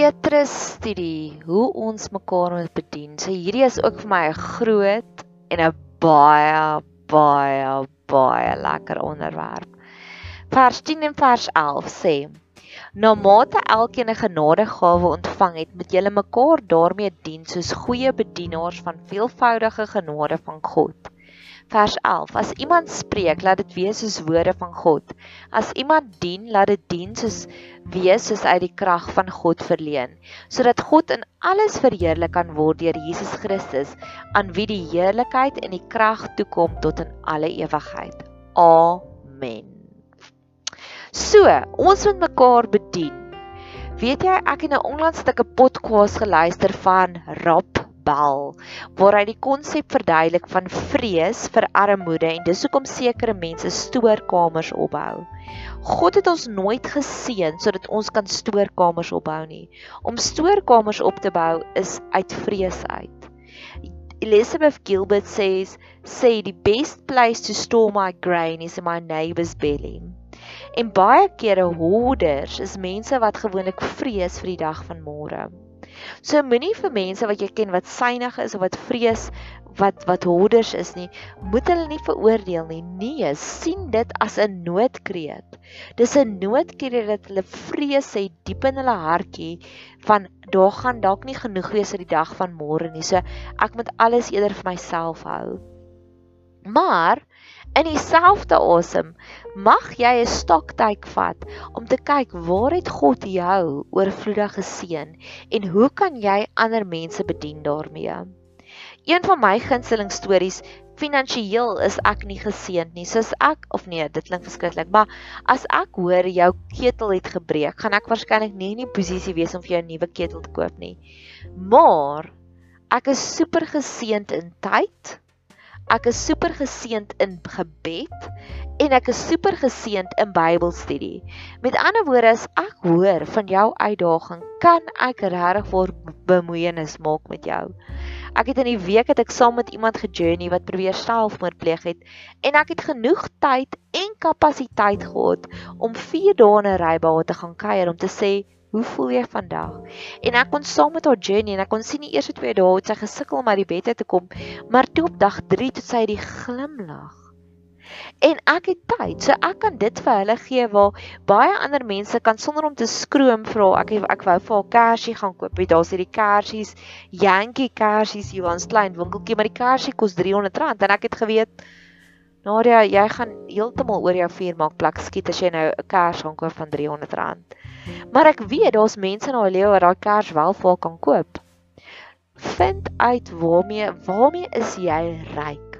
Petrus studie hoe ons mekaar moet bedien. So hierdie is ook vir my 'n groot en 'n baie baie baie lekker onderwerp. Vers 10 en vers 11 sê: Na mate elkeen 'n genadegawe ontvang het, moet julle mekaar daarmee dien soos goeie bedienaars van veelvoudige genade van God. Vers 11: As iemand spreek, laat dit wees soos woorde van God. As iemand dien, laat dit dien soos wees soos uit die krag van God verleen, sodat God in alles verheerlik kan word deur Jesus Christus, aan wie die heerlikheid en die krag toekom tot in alle ewigheid. Amen. So, ons moet mekaar bedien. Weet jy, ek het nou onlangs 'n stukkie podcast geluister van Rap bel waar hy die konsep verduidelik van vrees vir armoede en dis hoekom sekere mense stoorkamers opbou. God het ons nooit geseën sodat ons kan stoorkamers opbou nie. Om stoorkamers op te bou is uit vrees uit. Elizabeth Gilbert says say the best place to store my grain is in my neighbor's belly. En baie kere hoorders is mense wat gewoonlik vrees vir die dag van môre. So moenie vir mense wat jy ken wat synig is of wat vrees wat wat horders is nie, moet hulle nie veroordeel nie. Nee, sien dit as 'n noodkreet. Dis 'n noodkreet dat hulle vrees het diep in hulle hartjie van daar gaan dalk nie genoeg wees vir die dag van môre nie. So ek moet alles eerder vir myself hou. Maar In dieselfde asem mag jy 'n stoktyk vat om te kyk waar het God jou oorvloedig geseën en hoe kan jy ander mense bedien daarmee? Een van my gunsteling stories finansiëel is ek nie geseënd nie. Soos ek of nee, dit klink verskriklik, maar as ek hoor jou ketel het gebreek, gaan ek waarskynlik nie in die posisie wees om vir jou 'n nuwe ketel te koop nie. Maar ek is super geseënd in tyd Ek is super geseënd in gebed en ek is super geseënd in Bybelstudie. Met ander woorde, as ek hoor van jou uitdaging, kan ek regtig vir bemoeienis maak met jou. Ek het in die week het ek saam met iemand gejourney wat probeer selfmoord pleeg het en ek het genoeg tyd en kapasiteit gehad om 4 dae in 'n rybaan te gaan kuier om te sê Hoe voel jy vandag? En ek kon saam met haar journey en ek kon sien die eerste 2 dae het sy gesukkel om uit die bed uit te kom, maar toe op dag 3 het sy die glimlag. En ek het tyd, so ek kan dit vir hulle gee waar baie ander mense kan sonder om te skroom vra ek ek wou vir haar kersie gaan koop. Weet daar's hierdie kersies, Yankee kersies hier aan klein winkeltjie, maar die kersie kos R300 en ek het geweet Nadia, jy gaan heeltemal oor jou vuur maak plek skiet as jy nou 'n kers gaan koop van R300. Maar ek weet daar's mense in haar lewe wat daai kers wel vir haar kan koop. Vind uit waarmee waarmee is jy ryk?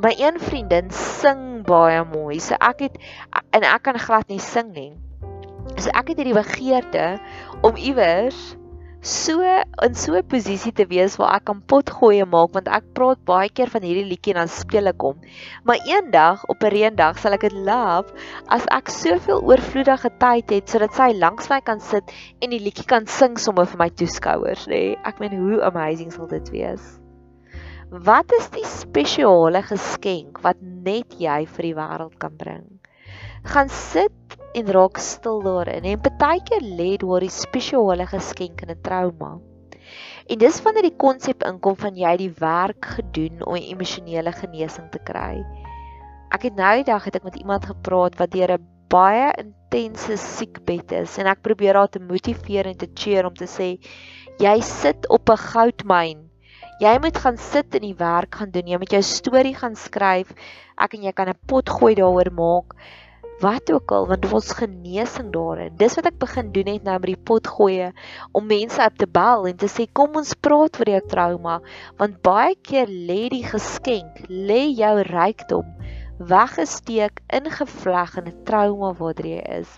My een vriendin sing baie mooi. So ek het en ek kan glad nie sing nie. So ek het hierdie begeerte om iewers so in so 'n posisie te wees waar ek kan potgoeie maak want ek praat baie keer van hierdie liedjie en dan speel ek hom. Maar eendag op 'n reendag sal ek dit love as ek soveel oorvloedige tyd het sodat sy langs my kan sit en die liedjie kan sing sommer vir my toeskouers, nê. Nee, ek meen hoe amazing sal dit wees. Wat is die spesiale geskenk wat net jy vir die wêreld kan bring? Gaan sit en raak stil daarin. En partykeer lê daar die spesiale geskenk in 'n trauma. En dis wanneer die konsep inkom van jy die werk gedoen om emosionele genesing te kry. Ek het nou die dag het ek met iemand gepraat wat deur 'n baie intense siekbed is en ek probeer haar te motiveer en te cheer om te sê jy sit op 'n goudmyn. Jy moet gaan sit en die werk gaan doen. Jy moet jou storie gaan skryf. Ek en jy kan 'n pot gooi daaroor maak wat ook al want ons genesing daarin. Dis wat ek begin doen het nou met die pot gooi om mense op te bel en te sê kom ons praat oor jou trauma want baie keer lê die geskenk, lê jou rykdom weggesteek ingevleg in 'n trauma waar jy is.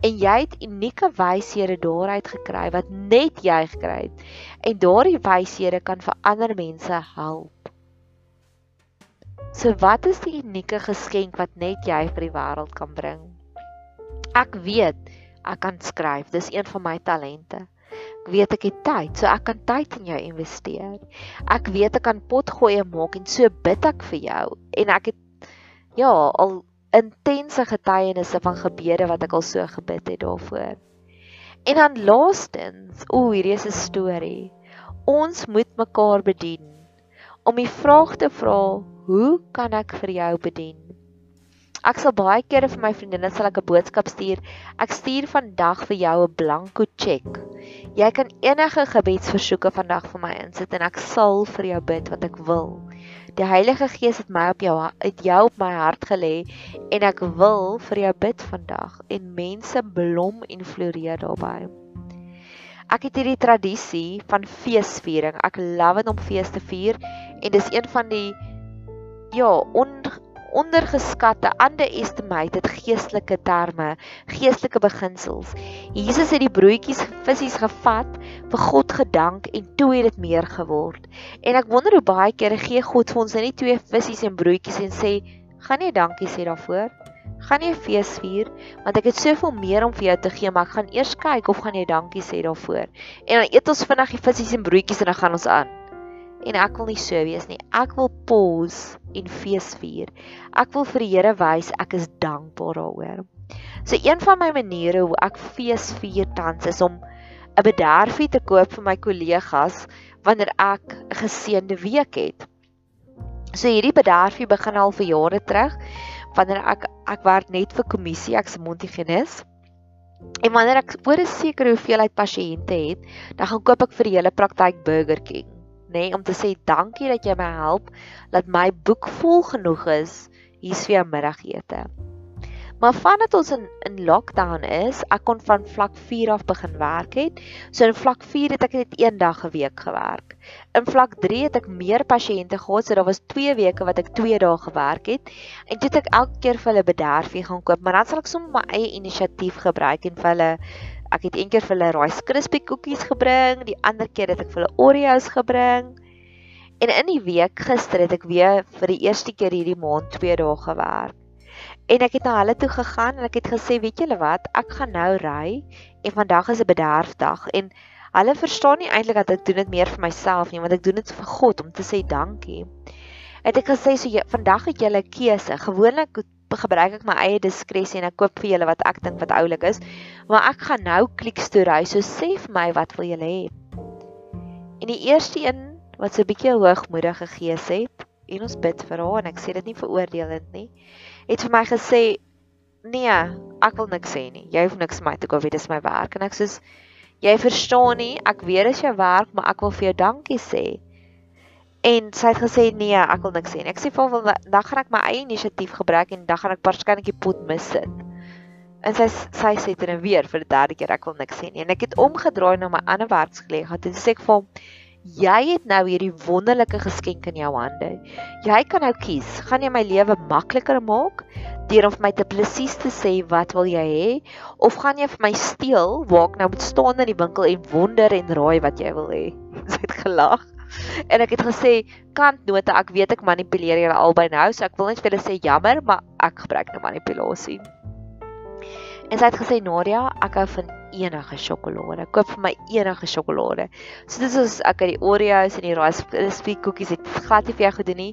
En jy het unieke wyshede daaruit gekry wat net jy gekry het. En daardie wyshede kan vir ander mense help. So wat is die unieke geskenk wat net jy vir die wêreld kan bring? Ek weet ek kan skryf. Dis een van my talente. Ek weet ek het tyd, so ek kan tyd in jou investeer. Ek weet ek kan potgoeie maak en so bid ek vir jou en ek het ja, al intense getuienisse van gebede wat ek al so gebid het daarvoor. En dan laastens, o, hierdie is 'n storie. Ons moet mekaar bedien om die vraag te vra, hoe kan ek vir jou bedien? Ek sal baie kere vir my vriendinne sal ek 'n boodskap stuur. Ek stuur vandag vir jou 'n blanko check. Jy kan enige gebedsversoeke vandag vir my insit en ek sal vir jou bid wat ek wil. Die Heilige Gees het my op jou uit jou op my hart gelê en ek wil vir jou bid vandag en mense blom en floreer daarbey. Ek het hierdie tradisie van feesviering. Ek love dit om fees te vier en dis een van die ja, on, ondergeskatte underestimated geestelike terme, geestelike beginsels. Jesus het die broodjies visse gevat, vir God gedank en toe het dit meer geword. En ek wonder hoe baie kere gee God vir ons net twee visse en broodjies en sê, "Gaan jy dankie sê daarvoor? Gaan jy fees vier? Want ek het soveel meer om vir jou te gee, maar ek gaan eers kyk of gaan jy dankie sê daarvoor." En dan eet ons vinnig die visse en broodjies en dan gaan ons aan en ek wil nie so wees nie. Ek wil pause en fees vier. Ek wil vir die Here wys ek is dankbaar daaroor. So een van my maniere hoe ek fees vier tans is om 'n bederfie te koop vir my kollegas wanneer ek 'n geseënde week het. So hierdie bederfie begin al vir jare terug wanneer ek ek werk net vir kommissie, ek's 'n mondhygiënis. En wanneer ek oor 'n sekere hoeveelheid pasiënte het, dan gaan koop ek vir die hele praktyk Burger King nê, nee, om te sê dankie dat jy my help dat my boek vol genoeg is hier's vir jou middagete. Maar vandat ons in in lockdown is, ek kon van vlak 4 af begin werk het. So in vlak 4 het ek net een dag 'n week gewerk. In vlak 3 het ek meer pasiënte gehad, so daar was 2 weke wat ek 2 dae gewerk het. En toe het ek elke keer vir hulle bederfie gaan koop, maar dan sal ek sommer my eie inisiatief gebruik en vir hulle ek het eendag vir hulle Rice Krispie koekies gebring, die ander keer het ek vir hulle Oreos gebring. En in die week gister het ek weer vir die eerste keer hierdie maand 2 dae gewerk. En ek het na hulle toe gegaan en ek het gesê, weet julle wat, ek gaan nou ry en vandag is 'n bederfdag en hulle verstaan nie eintlik dat ek doen dit meer vir myself nie, want ek doen dit vir God om te sê dankie. Het ek gesê so jy, vandag het 'n keuse. Gewoonlik gebruik ek my eie diskresie en ek koop vir julle wat ek dink wat oulik is. Maar ek gaan nou kliks toe ry. So sê vir my wat wil julle hê? En die eerste een wat so 'n bietjie hoogmoedige gees het en ons bid vir haar en ek sê dit nie veroordelend nie, het vir my gesê nee, ek wil niks sê nie. Jy hoef niks vir my te koop, dit is my werk en ek sê jy verstaan nie, ek weet dit is jou werk, maar ek wil vir jou dankie sê. En sy het gesê nee, ek wil niks sê nie. Ek sê vir hom dan gaan ek my eie inisiatief gebruik en dan gaan ek waarskynlik die pot mis sit. En sy sy sê dit en weer vir die derde keer ek wil niks sê nie. En ek het omgedraai na my ander werkskollega en sê ek vir hom jy het nou hierdie wonderlike geskenk in jou hande. Jy kan nou kies, gaan jy my lewe makliker maak deur om vir my te presies te sê wat wil jy hê of gaan jy vir my steel waar ek nou moet staan in die winkel en wonder en raai wat jy wil hê. Sy het gelag en ek het gesê kantnote ek weet ek manipuleer julle albei nou so ek wil net vir julle sê jammer maar ek gebruik nou manipulasie. En sy het gesê Nadia ek hou van enige sjokolade. Koop vir my enige sjokolade. So dit is ek het die Oreos en die Rice Krispies koekies het glad nie vir jou gedoen nie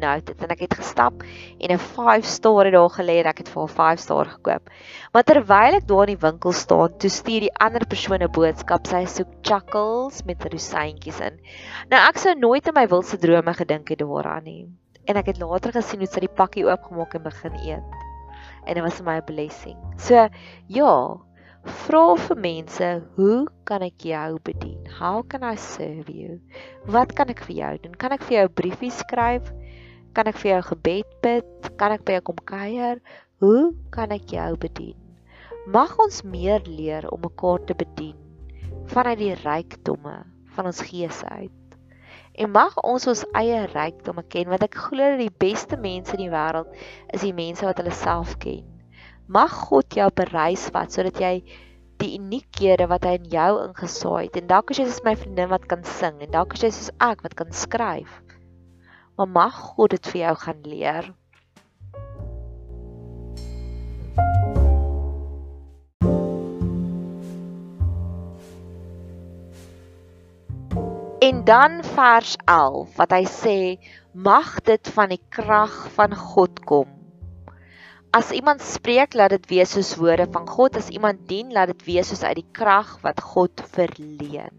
nou dit en ek het gestap en 'n 5 star het daar gelê en ek het vir 'n 5 star gekoop. Maar terwyl ek daar in die winkel staan, toe stuur die ander persoon 'n boodskap. Sy soek chuckles met rosientjies in. Nou ek sou nooit in my wildste drome gedink het daaraan nie. En ek het later gesien hoe sy die pakkie oopgemaak en begin eet. En dit was vir my 'n blessing. So ja, Vra vir mense, hoe kan ek jou bedien? How can I serve you? Wat kan ek vir jou doen? Kan ek vir jou 'n briefie skryf? Kan ek vir jou gebed bid? Kan ek by jou kom kuier? Hoe kan ek jou bedien? Mag ons meer leer om mekaar te bedien vanuit die rykdomme van ons gees uit. En mag ons ons eie rykdomme ken want ek glo dat die beste mense in die wêreld is die mense wat hulle self ken. Mag God jou bereis wat sodat jy die uniekhede wat hy in jou ingesaai het en dalk as jy soos my vriendin wat kan sing en dalk as jy soos ek wat kan skryf maar mag God dit vir jou gaan leer. En dan vers 11 wat hy sê mag dit van die krag van God kom. As iemand spreek, laat dit wees soos woorde van God. As iemand dien, laat dit wees soos uit die krag wat God verleen.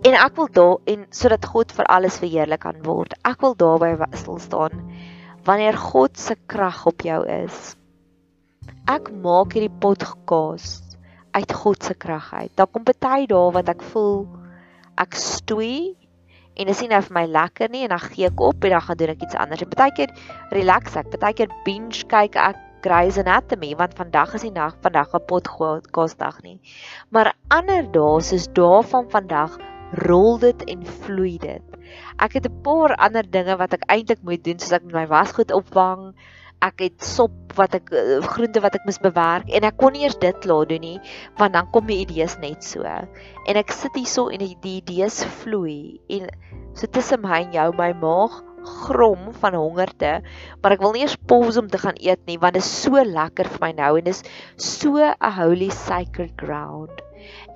En ek wil daar en sodat God vir alles verheerlik kan word. Ek wil daarby stil staan wanneer God se krag op jou is. Ek maak hierdie pot gekaas uit God se krag uit. Daar kom baie dae wat ek voel ek stoei en dit is nie nou vir my lekker nie en dan gee ek op en dan gaan doen ek iets anders. En baie keer relax ek, baie keer binge kyk ek Grey's Anatomy want vandag is die nag, vandag 'n pot kosdag nie. Maar ander dae soos dae van vandag rol dit en vloei dit. Ek het 'n paar ander dinge wat ek eintlik moet doen soos ek my wasgoed opvang. Ek het sop wat ek eh, groente wat ek moet bewerk en ek kon nie eers dit klaar doen nie want dan kom die idees net so. En ek sit hierso en die, idees vloei en so tussen my en jou my maag grom van hongerte, maar ek wil nie eers pause om te gaan eet nie want dit is so lekker vir my nou en dis so 'n holy sacred ground.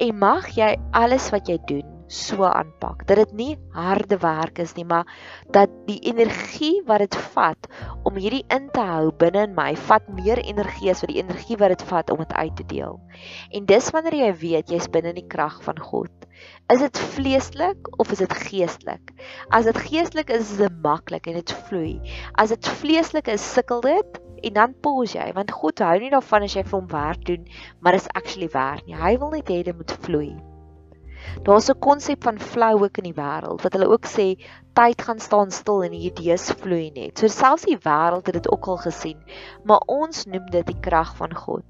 En mag jy alles wat jy doen so aanpak dat dit nie harde werk is nie maar dat die energie wat dit vat om hierdie in te hou binne in my vat meer energie as wat die energie wat dit vat om dit uit te deel. En dis wanneer jy weet jy's binne in die krag van God. Is dit vleeslik of is dit geestelik? As dit geestelik is, is dit maklik en dit vloei. As dit vleeslik is, sukkel dit en dan pause jy want God hou nie daarvan as jy vir hom werk doen, maar is actually werk nie. Hy wil net hê dit moet vloei. Daar's 'n konsep van flow ook in die wêreld wat hulle ook sê tyd gaan staan stil en die idees vloei net. So selfs die wêreld het dit ook al gesien, maar ons noem dit die krag van God.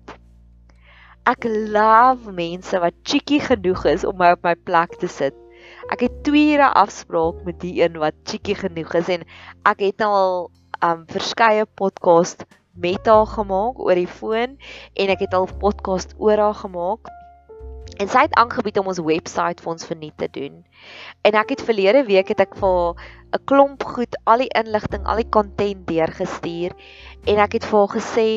Ek love mense wat cheeky genoeg is om my op my plek te sit. Ek het 2 ure afspraak met die een wat cheeky genoeg is en ek het nou al um verskeie podcast met haar gemaak oor die foon en ek het al podcast oor haar gemaak En sy het aangebied om ons webwerf vir ons verniet te doen. En ek het verlede week het ek vir 'n klomp goed al die inligting, al die content deurgestuur en ek het vir haar gesê,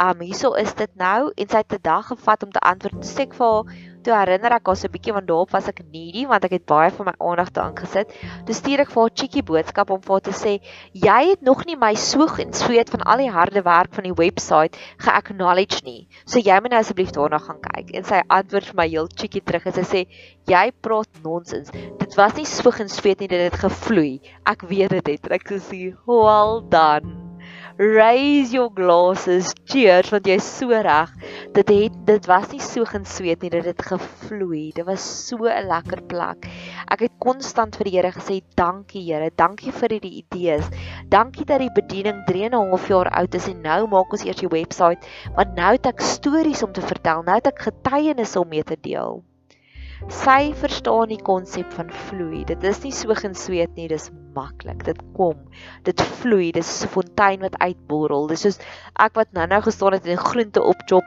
"Um hierso is dit nou." En sy het 'n dag gevat om te antwoord. Sê ek vir haar, toe herinner ek haar so 'n bietjie want daarop was ek needy want ek het baie van my aandag daarin gesit. Toe stuur ek vir haar cheeky boodskap om vir haar te sê, "Jy het nog nie my soeg en sweet van al die harde werk van die webwerf ge-acknowledge nie. So jy moet nou asseblief daarna gaan kyk." En sy antwoord vir my heel cheeky terug en sy sê, "Jy praat nonsens. Dit was nie soeg en sweet nie, dit het gevloei. Ek weet dit het." Ek sê, "Well done." raise your glasses cheers want jy's so reg dit het dit was nie so gesweet nie dit het gevloei dit was so 'n lekker plek ek het konstant vir die Here gesê dankie Here dankie vir hierdie idees dankie dat die bediening 3 en 'n half jaar oud is en nou maak ons eers die webwerf want nou het ek stories om te vertel nou het ek getuienisse om mee te deel Sy verstaan die konsep van vloei. Dit is nie so gesweet nie, dis maklik. Dit kom. Dit vloei. Dis 'n fontein wat uitborrel. Dis soos ek wat nou-nou gestaan het en groente opchop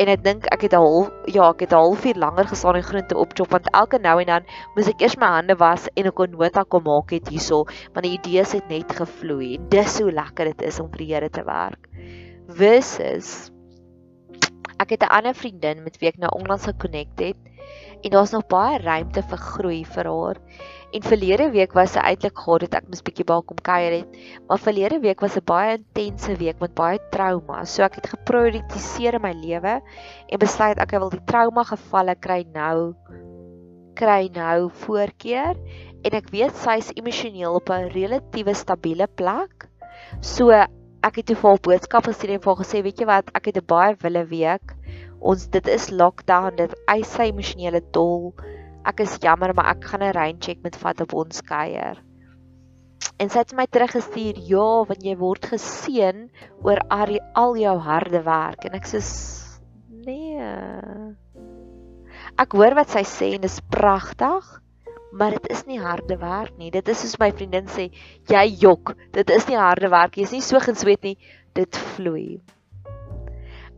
en ek dink ek het al ja, ek het 'n halfuur langer gestaan en groente opchop want elke nou en dan moet ek eers my hande was en 'n nota kom maak het hierso, want die idees het net gevloei. Dis hoe lekker dit is om vir die Here te werk. Versus ek het 'n ander vriendin met wie ek nou onlangs gekonnekt het en daar's nog baie ruimte vir groei vir haar. En verlede week was sy eintlik gehad het ek mis bietjie by kom kuier het, maar verlede week was 'n baie intense week met baie trauma. So ek het geprioritiseer my lewe en besluit ek wil die trauma gevalle kry nou kry nou voorkeur en ek weet sy is emosioneel op 'n relatiewe stabiele plek. So ek het toe vir haar boodskap gestuur en vir haar gesê, weet jy wat, ek het 'n baie wille week ons dit is lockdown dit eis sy emosionele tol ek is jammer maar ek gaan 'n rain check met vat op ons kuier. En sy het my teruggestuur ja want jy word geseën oor al jou harde werk. En ek sê nee. Ek hoor wat sy sê en dit is pragtig maar dit is nie harde werk nie. Dit is soos my vriendin sê jy jok. Dit is nie harde werk. Jy is nie so gesweet nie. Dit vloei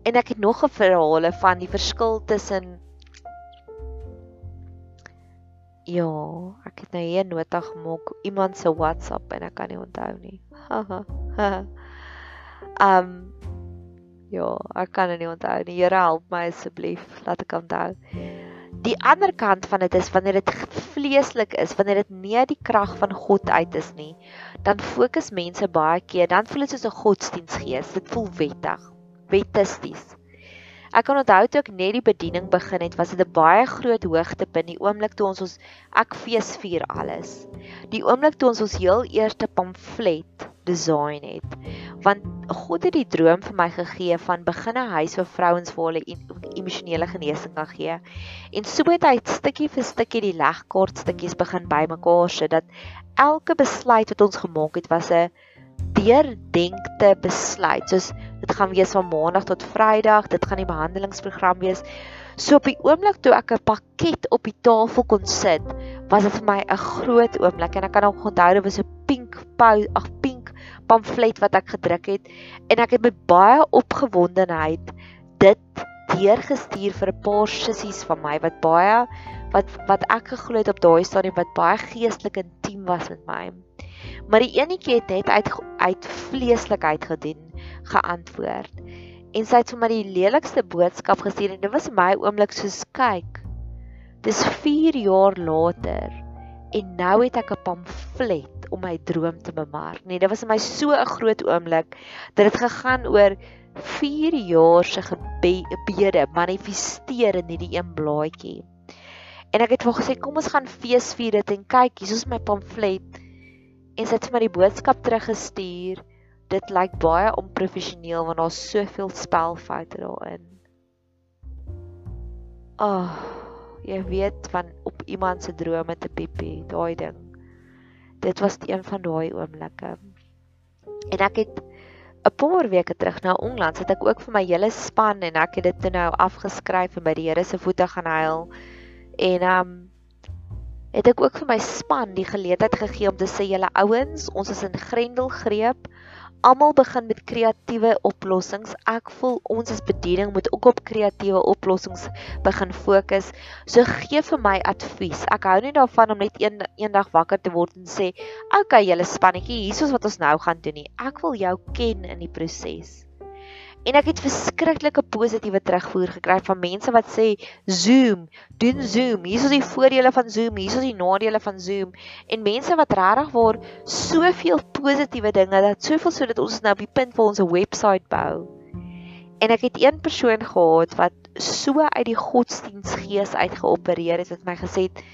En ek het nog 'n verhale van die verskil tussen Ja, ek het nou hier 'n nota gemaak, iemand se WhatsApp en ek kan nie onthou nie. um Ja, ek kan dit nie onthou nie. Here help my asseblief, laat ek onthou. Die ander kant van dit is wanneer dit vleeslik is, wanneer dit nie die krag van God uit is nie, dan fokus mense baie keer, dan voel dit soos 'n godsdiensgees. Dit voel wettig wetisties. Ek kan onthou toe ek net die bediening begin het, was dit 'n baie groot hoogtepunt die oomblik toe ons ons ek feesvier alles. Die oomblik toe ons ons heel eerste pamflet design het. Want God het die droom vir my gegee van begin 'n huis vir vrouens waar hulle emosionele genesing kan gee. En so het hy stukkie vir stukkie die legkaart stukkies begin bymekaar sit dat elke besluit wat ons gemaak het was 'n deurdenkte besluit. Soos dit gaan wees van maandag tot vrydag, dit gaan die behandelingsprogram wees. So op die oomblik toe ek 'n pakket op die tafel kon sit, was dit vir my 'n groot oomblik en ek kan nog onthou dit was 'n pink pou, ag pink pamflet wat ek gedruk het en ek het met baie opgewondenheid dit deurgestuur vir 'n paar sissies van my wat baie wat wat ek geglo het op daai stadium wat baie geestelik intiem was met my. Maar die enetjie het uit uit vleeslikheid gedoen, geantwoord. En sy het vir my die lelikste boodskap gestuur en dit was my oomblik soos kyk. Dis 4 jaar later en nou het ek 'n pamflet om my droom te bemark. Nee, dit was vir my so 'n groot oomblik dat dit gegaan oor 4 jaar se gebede manifesteer in hierdie een blaadjie. En ek het vir gesê kom ons gaan feesvier dit en kyk, hier is my pamflet en het my die boodskap teruggestuur. Dit lyk baie onprofessioneel want daar's soveel spelfoute daarin. Ag, oh, jy weet van op iemand se drome te piepie, daai ding. Dit was een van daai oomblikke. En ek het 'n paar weke terug na Ongland, het ek ook vir my hele span en ek het dit nou afgeskryf en by die Here se voete gaan huil. En um het ek ook vir my span die geleentheid gegee om te sê julle ouens, ons is in Grendelgreep. Almal begin met kreatiewe oplossings. Ek voel ons as bediening moet ook op kreatiewe oplossings begin fokus. So gee vir my advies. Ek hou nie daarvan om net een eendag wakker te word en sê, "Oké, okay, julle spannetjie, hier is wat ons nou gaan doen nie." Ek wil jou ken in die proses. En ek het verskriklike positiewe terugvoer gekry van mense wat sê Zoom, doen Zoom. Hier is die voordele van Zoom, hier is die nadele van Zoom. En mense wat regtig waar soveel positiewe dinge dat soveel sodat ons nou op die punt waar ons 'n webwerf bou. En ek het een persoon gehad wat so uit die godsdiensgees uitgeopereer het wat my gesê het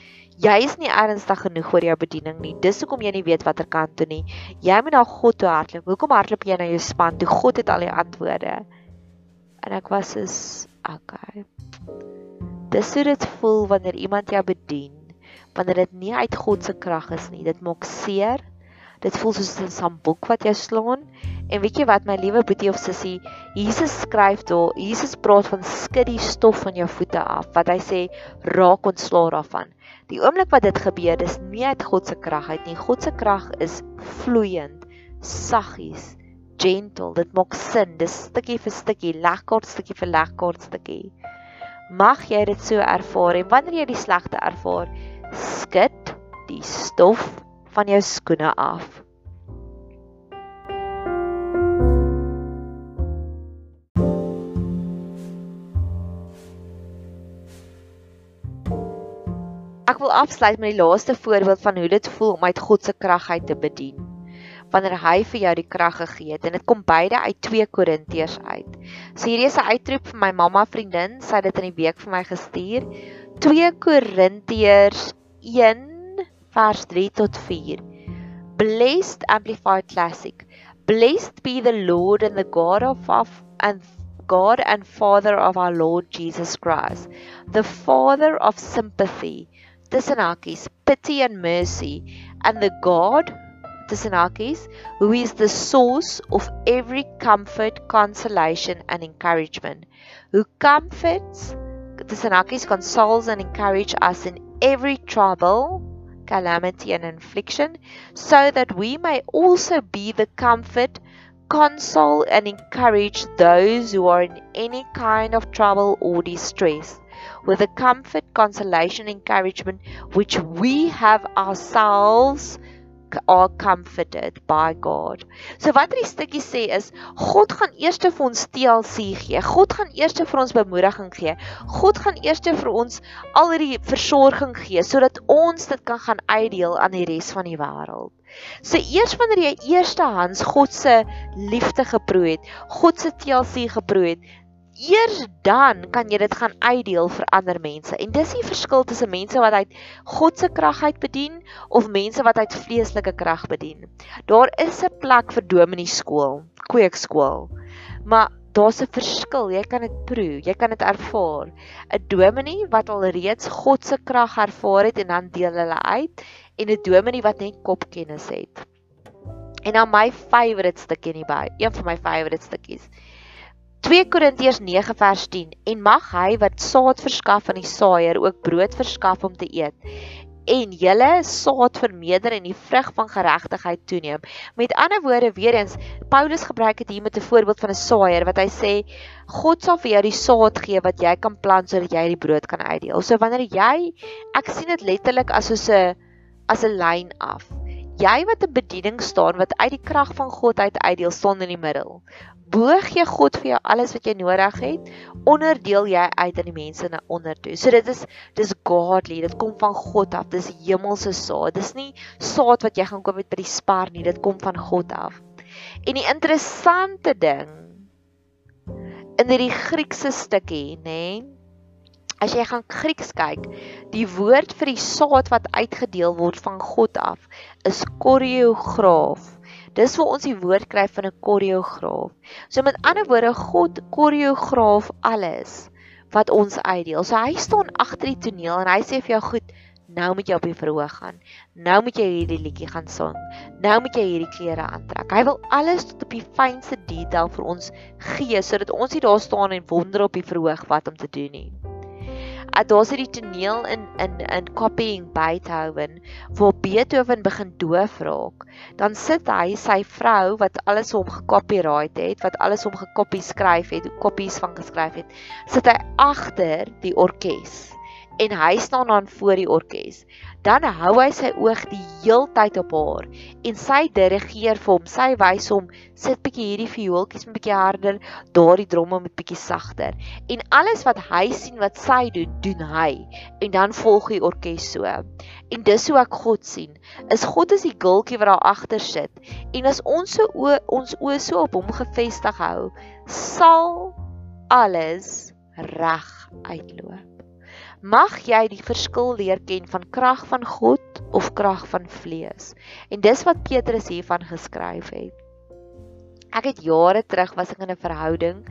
jy is nie ernstig genoeg vir jou bediening nie. Dis hoekom jy nie weet watter kant toe nie. Jy moet na God toe hardloop. Hoekom hardloop jy na jou span toe? God het al die antwoorde. En ek was is okay. Dis hoe dit voel wanneer iemand jou bedien, wanneer dit nie uit God se krag is nie. Dit maak seer. Dit voel soos 'n sambok wat jou slaan. En weet jy wat my liewe boetie of sussie, Jesus skryf daar, Jesus praat van skud die stof van jou voete af. Wat hy sê, raak ontslae daarvan. Die oomblik wat dit gebeur, dis nie uit God se krag uit nie. God se krag is vloeiend, saggies, gentle. Dit maak sin. Dis stukkie vir stukkie, legkaart stukkie vir legkaart stukkie. Mag jy dit so ervaar en wanneer jy die slegte ervaar, skud die stof van jou skoene af. Ek wil afsluit met die laaste voorbeeld van hoe dit voel om uit God se krag uit te bedien. Wanneer hy vir jou die krag gegee het en dit kom beide uit 2 Korintiërs uit. So hierdie is 'n uitroep vir my mamma vriendin, sy het dit in die week vir my gestuur. 2 Korintiërs 1 vers 3 tot 4. Blessed Amplified Classic. Blessed be the Lord and the God of our and God and Father of our Lord Jesus Christ, the Father of sympathy tussen pity and mercy and the God tussen who is the source of every comfort, consolation and encouragement who comforts tussen consoles and encourage us in every trouble calamity and affliction so that we may also be the comfort console and encourage those who are in any kind of trouble or distress with the comfort, consolation, encouragement which we have ourselves are comforted by God. So wat hierdie stukkie sê is God gaan eers vir ons TLC gee. God gaan eers vir ons bemoediging gee. God gaan eers vir ons al hierdie versorging gee sodat ons dit kan gaan uitdeel aan die res van die wêreld. So eers wanneer jy eerstehands God se liefde geproe het, God se TLC geproe het, eers dan kan jy dit gaan uitdeel vir ander mense. En dis die verskil tussen mense wat uit God se krag uit bedien of mense wat uit vleeslike krag bedien. Daar is 'n plek vir dominee skool, kweekskool. Maar daar's 'n verskil. Jy kan dit proe, jy kan dit ervaar. 'n Dominee wat al reeds God se krag ervaar het en dan deel hulle uit en 'n dominee wat net kopkennis het. En dan my favourite stukkie in die Bybel, een van my favourite stukkies. 2 Korintiërs 9 vers 10 en mag hy wat saad verskaf aan die saaier ook brood verskaf om te eet en julle saad vermeerder en die vrug van geregtigheid toeneem. Met ander woorde weer eens Paulus gebruik dit hier met 'n voorbeeld van 'n saaier wat hy sê God sal vir jou die saad gee wat jy kan plant sodat jy die brood kan uitdeel. So wanneer jy ek sien dit letterlik as soos 'n as 'n lyn af. Jy wat 'n bediening staan wat uit die krag van God uit uitdeel staan in die middel boog jy God vir jou alles wat jy nodig het, onderdeel jy uit aan die mense na onder toe. So dit is dis godly, dit kom van God af. Dis hemelse saad. Dis nie saad wat jy gaan koop by die spar nie, dit kom van God af. En die interessante ding in hierdie Griekse stukkie, nê? Nee, as jy gaan Grieks kyk, die woord vir die saad wat uitgedeel word van God af is choreograaf. Dis waar ons die woord kry van 'n koreograaf. So met ander woorde, God koreograaf alles wat ons uitdeel. So hy staan agter die toneel en hy sê vir jou, "Goed, nou moet jy op die verhoog gaan. Nou moet jy hierdie liedjie gaan sing. Nou moet jy hierdie klere aantrek." Hy wil alles tot op die fynste detail vir ons gee sodat ons nie daar staan en wonder op die verhoog wat om te doen nie. Uh, daar's hierdie toneel in in in copying Beethoven waar Beethoven begin doof raak. Dan sit hy sy vrou wat alles hom gekopyright het, wat alles hom gekopie skryf het, kopies van geskryf het, sit hy agter die orkes en hy staan dan voor die orkes. Dan hou hy sy oog die heeltyd op haar en sy dirigeer vir hom. Sy wys hom sit bietjie hierdie viooltjies 'n bietjie harder, daardie dromme met bietjie sagter. En alles wat hy sien wat sy doen, doen hy. En dan volg die orkes so. En dis hoe ek God sien. Is God is die gultjie wat daar agter sit. En as ons so o, ons oë so op hom gefestig hou, sal alles reg uitloop. Mag jy die verskil leer ken van krag van God of krag van vlees. En dis wat Petrus hiervan geskryf het. Ek het jare terug was ek in 'n verhouding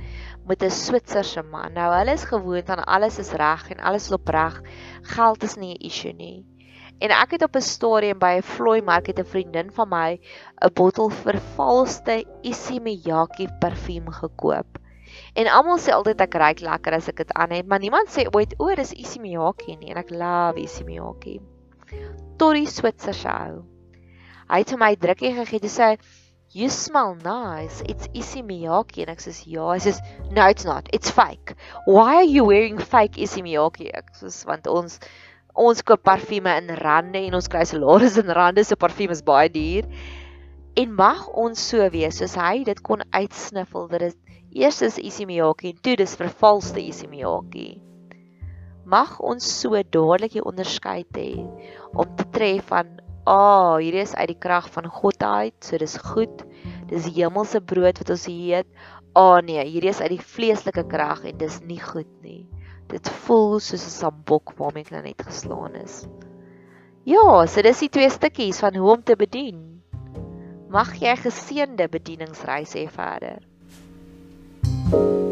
met 'n Switserse man. Nou hulle is gewoond aan alles is reg en alles loop reg. Geld is nie 'n issue nie. En ek het op 'n stadium by 'n vlooi mark het 'n vriendin van my 'n bottel vervalste Issey Miyake parfuum gekoop. En almal sê altyd ek ruik lekker as ek dit aan het, maar niemand sê ooit o, dis Issey Miyake nie en ek love Issey Miyake. Tori Switser show. Hy het my drukkie gegee te sê You smell nice. It's Issey Miyake en ek sê ja, hy sê no it's not. It's fake. Why are you wearing fake Issey Miyake? Ek sê want ons ons koop parfume in rande en ons kry salarisse in rande, so parfume is baie duur. En mag ons so wees soos hy dit kon uitsniffel dat dit Eers is Isimiyaki en toe dis vervalste Isimiyaki. Mag ons so dadelik die onderskeid hê om te tref van ah, oh, hierdie is uit die krag van God uit, so dis goed. Dis die hemelse brood wat ons eet. Ah oh, nee, hierdie is uit die vleeslike krag en dis nie goed nie. Dit voel soos 'n sambok waarmee ek nou net geslaan is. Ja, so dis die twee stukkies van hoe om te bedien. Mag jy geseënde bedieningsreis hê verder. Thank you